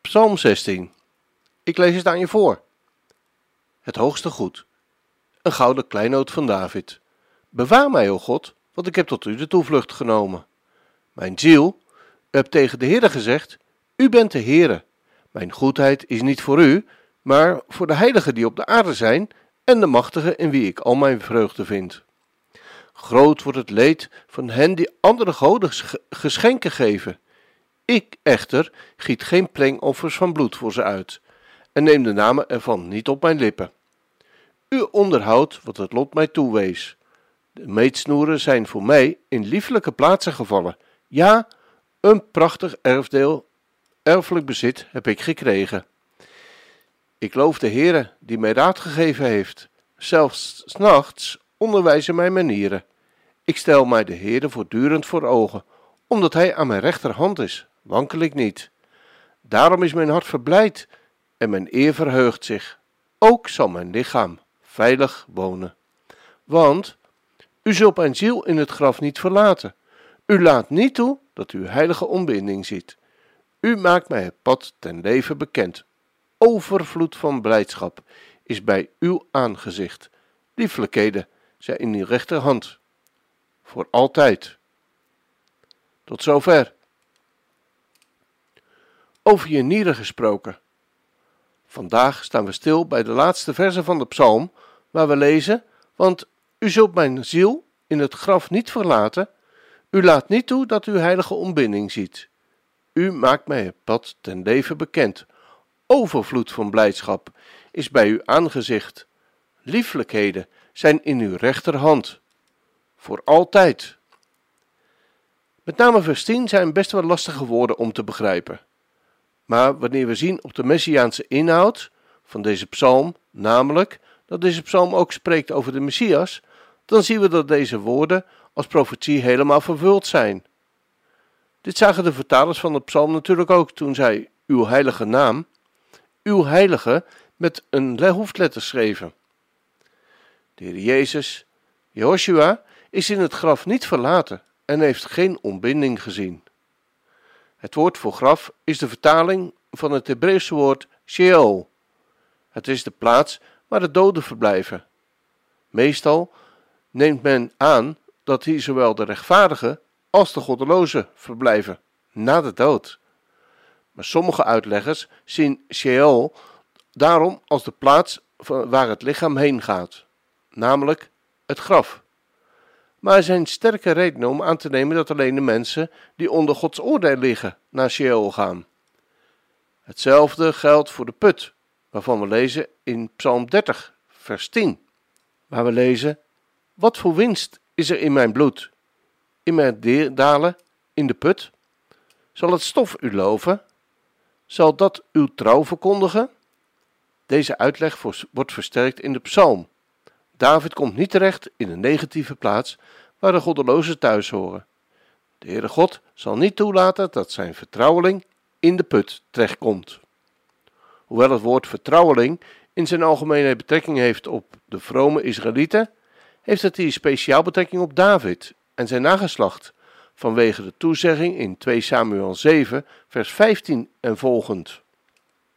Psalm 16. Ik lees het aan je voor. Het hoogste goed. Een gouden kleinoot van David. Bewaar mij, o God, want ik heb tot u de toevlucht genomen. Mijn ziel, u hebt tegen de Heere gezegd, u bent de Heere. Mijn goedheid is niet voor u, maar voor de heiligen die op de aarde zijn en de machtigen in wie ik al mijn vreugde vind. Groot wordt het leed van hen die andere goden geschenken geven. Ik echter giet geen plengoffers van bloed voor ze uit en neem de namen ervan niet op mijn lippen. U onderhoudt wat het lot mij toewees. De meetsnoeren zijn voor mij in lieflijke plaatsen gevallen. Ja, een prachtig erfdeel, erfelijk bezit heb ik gekregen. Ik loof de Heere die mij raad gegeven heeft. Zelfs s nachts onderwijzen mijn manieren. Ik stel mij de Heere voortdurend voor ogen, omdat hij aan mijn rechterhand is, wankel ik niet. Daarom is mijn hart verblijd en mijn eer verheugt zich. Ook zal mijn lichaam veilig wonen. Want u zult mijn ziel in het graf niet verlaten. U laat niet toe dat u heilige ontbinding ziet. U maakt mij het pad ten leven bekend. Overvloed van blijdschap is bij uw aangezicht. Lieflijkheden zijn in uw rechterhand. Voor altijd. Tot zover. Over je nieren gesproken. Vandaag staan we stil bij de laatste verse van de psalm, waar we lezen: Want u zult mijn ziel in het graf niet verlaten, u laat niet toe dat u heilige ontbinding ziet. U maakt mij het pad ten leven bekend. Overvloed van blijdschap is bij uw aangezicht. Lieflijkheden zijn in uw rechterhand. Voor altijd. Met name vers 10 zijn best wel lastige woorden om te begrijpen. Maar wanneer we zien op de messiaanse inhoud van deze psalm, namelijk dat deze psalm ook spreekt over de Messias, dan zien we dat deze woorden als profetie helemaal vervuld zijn. Dit zagen de vertalers van de psalm natuurlijk ook toen zij uw heilige naam, uw heilige, met een hoofdletter schreven. De Heer Jezus, Joshua, is in het graf niet verlaten en heeft geen ontbinding gezien. Het woord voor graf is de vertaling van het Hebreeuwse woord Sheol. Het is de plaats waar de doden verblijven. Meestal neemt men aan dat hier zowel de rechtvaardigen als de goddelozen verblijven na de dood. Maar sommige uitleggers zien Sheol daarom als de plaats waar het lichaam heen gaat, namelijk het graf. Maar er zijn sterke redenen om aan te nemen dat alleen de mensen die onder Gods oordeel liggen naar Sheol gaan. Hetzelfde geldt voor de put, waarvan we lezen in Psalm 30, vers 10, waar we lezen: Wat voor winst is er in mijn bloed? In mijn dalen in de put? Zal het stof u loven? Zal dat uw trouw verkondigen? Deze uitleg wordt versterkt in de psalm. David komt niet terecht in een negatieve plaats waar de goddelozen thuis horen. De Heere God zal niet toelaten dat zijn vertrouweling in de put terechtkomt. Hoewel het woord vertrouweling in zijn algemene betrekking heeft op de vrome Israëlieten, heeft het hier speciaal betrekking op David en zijn nageslacht, vanwege de toezegging in 2 Samuel 7, vers 15 en volgend,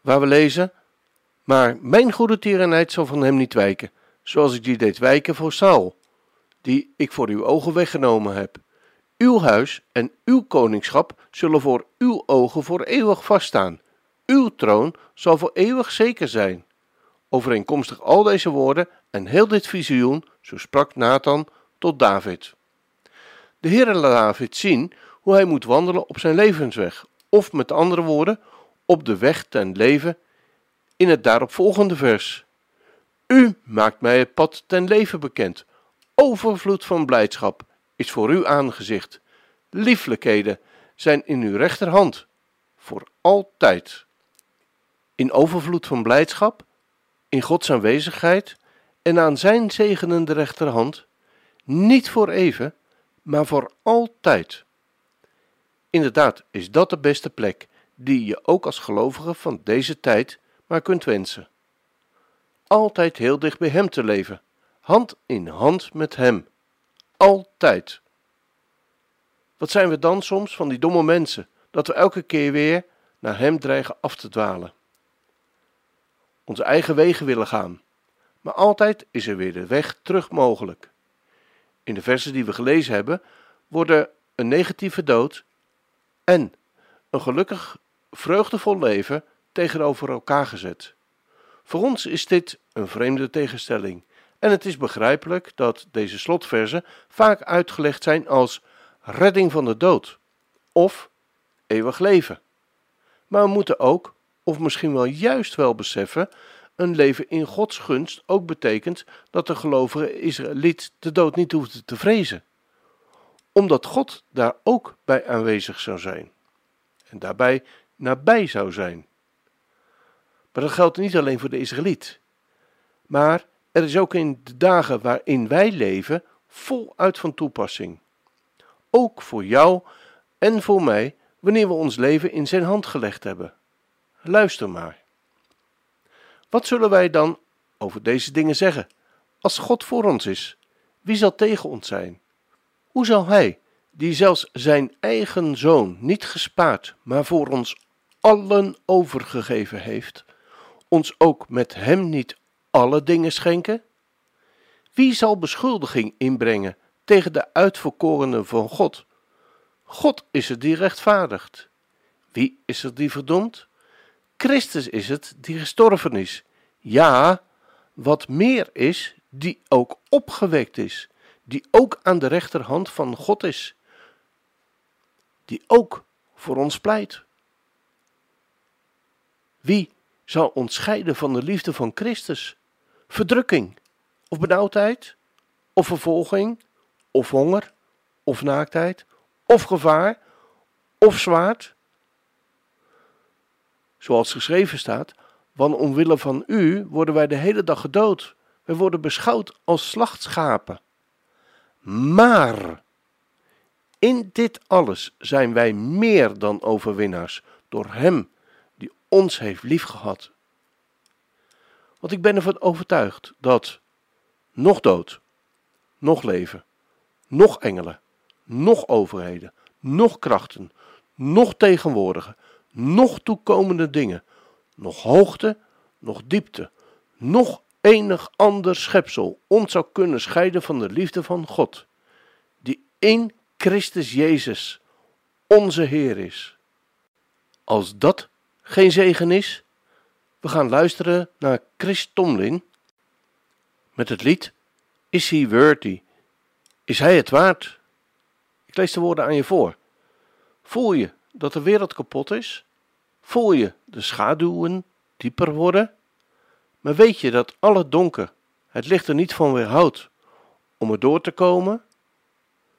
waar we lezen: Maar mijn goede tierenheid zal van hem niet wijken, zoals ik die deed wijken voor Saul, die ik voor uw ogen weggenomen heb. Uw huis en uw koningschap zullen voor uw ogen voor eeuwig vaststaan. Uw troon zal voor eeuwig zeker zijn. Overeenkomstig al deze woorden en heel dit visioen, zo sprak Nathan tot David. De Heer laat David zien hoe hij moet wandelen op zijn levensweg, of met andere woorden, op de weg ten leven in het daaropvolgende vers. U maakt mij het pad ten leven bekend. Overvloed van blijdschap is voor uw aangezicht. Lieflijkheden zijn in uw rechterhand, voor altijd. in overvloed van blijdschap, in Gods aanwezigheid en aan Zijn zegenende rechterhand, niet voor even, maar voor altijd. Inderdaad is dat de beste plek die je ook als gelovige van deze tijd maar kunt wensen. Altijd heel dicht bij Hem te leven, hand in hand met Hem. Altijd. Wat zijn we dan soms van die domme mensen, dat we elke keer weer naar Hem dreigen af te dwalen. Onze eigen wegen willen gaan, maar altijd is er weer de weg terug mogelijk. In de versen die we gelezen hebben, worden een negatieve dood en een gelukkig, vreugdevol leven tegenover elkaar gezet. Voor ons is dit een vreemde tegenstelling en het is begrijpelijk dat deze slotversen vaak uitgelegd zijn als redding van de dood of eeuwig leven. Maar we moeten ook, of misschien wel juist wel beseffen, een leven in Gods gunst ook betekent dat de gelovige Israëliet de dood niet hoeft te vrezen, omdat God daar ook bij aanwezig zou zijn en daarbij nabij zou zijn. Maar dat geldt niet alleen voor de Israëliet, maar er is ook in de dagen waarin wij leven voluit van toepassing. Ook voor jou en voor mij wanneer we ons leven in zijn hand gelegd hebben. Luister maar. Wat zullen wij dan over deze dingen zeggen? Als God voor ons is, wie zal tegen ons zijn? Hoe zal Hij, die zelfs zijn eigen zoon niet gespaard, maar voor ons allen overgegeven heeft, ons ook met Hem niet alle dingen schenken? Wie zal beschuldiging inbrengen tegen de uitverkorenen van God? God is het die rechtvaardigt. Wie is het die verdomd? Christus is het die gestorven is. Ja, wat meer is, die ook opgewekt is, die ook aan de rechterhand van God is, die ook voor ons pleit. Wie zal ons scheiden van de liefde van Christus? Verdrukking, of benauwdheid, of vervolging, of honger, of naaktheid, of gevaar, of zwaard? Zoals geschreven staat, want omwille van u worden wij de hele dag gedood. Wij worden beschouwd als slachtschapen. Maar in dit alles zijn wij meer dan overwinnaars door Hem ons heeft liefgehad. Want ik ben ervan overtuigd dat nog dood, nog leven, nog engelen, nog overheden, nog krachten, nog tegenwoordige, nog toekomende dingen, nog hoogte, nog diepte, nog enig ander schepsel ons zou kunnen scheiden van de liefde van God, die in Christus Jezus, onze Heer is. Als dat geen zegen is, we gaan luisteren naar Chris Tomlin met het lied Is He Worthy? Is Hij het waard? Ik lees de woorden aan je voor. Voel je dat de wereld kapot is? Voel je de schaduwen dieper worden? Maar weet je dat alle donker het licht er niet van weerhoudt om er door te komen?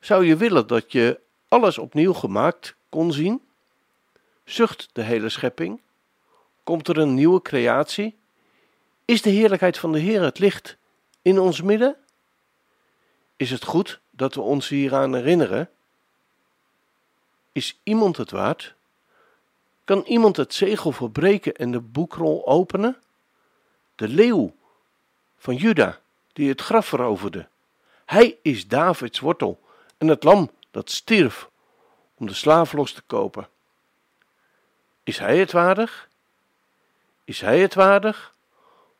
Zou je willen dat je alles opnieuw gemaakt kon zien? Zucht de hele schepping? Komt er een nieuwe creatie? Is de heerlijkheid van de Heer het licht in ons midden? Is het goed dat we ons hieraan herinneren? Is iemand het waard? Kan iemand het zegel verbreken en de boekrol openen? De leeuw van Juda, die het graf veroverde. Hij is Davids wortel en het lam dat stierf om de slaaf los te kopen. Is hij het waardig? Is hij het waardig?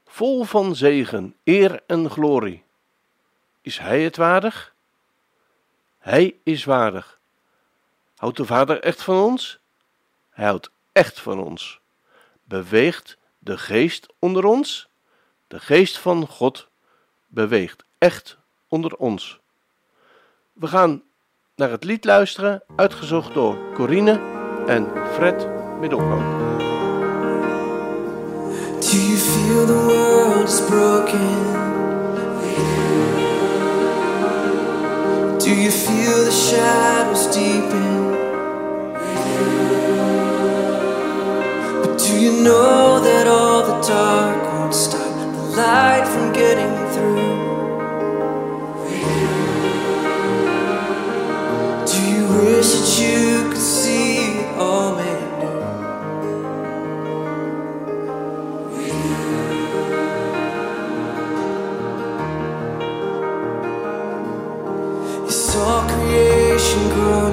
Vol van zegen, eer en glorie. Is hij het waardig? Hij is waardig. Houdt de Vader echt van ons? Hij houdt echt van ons. Beweegt de geest onder ons? De geest van God beweegt echt onder ons. We gaan naar het lied luisteren, uitgezocht door Corine en Fred Middelkoop. Do you feel the world is broken? Do you feel the shadows deepen? But do you know that all the dark won't stop the light from getting grown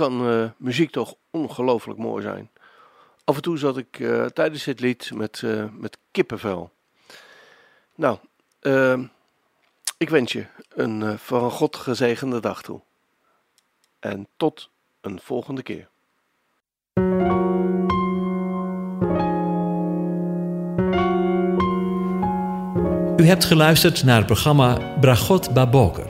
kan eh, muziek toch ongelooflijk mooi zijn. Af en toe zat ik eh, tijdens dit lied met, eh, met kippenvel. Nou, ehm, ik wens je een van God gezegende dag toe. En tot een volgende keer. U hebt geluisterd naar het programma Bragot Baboker.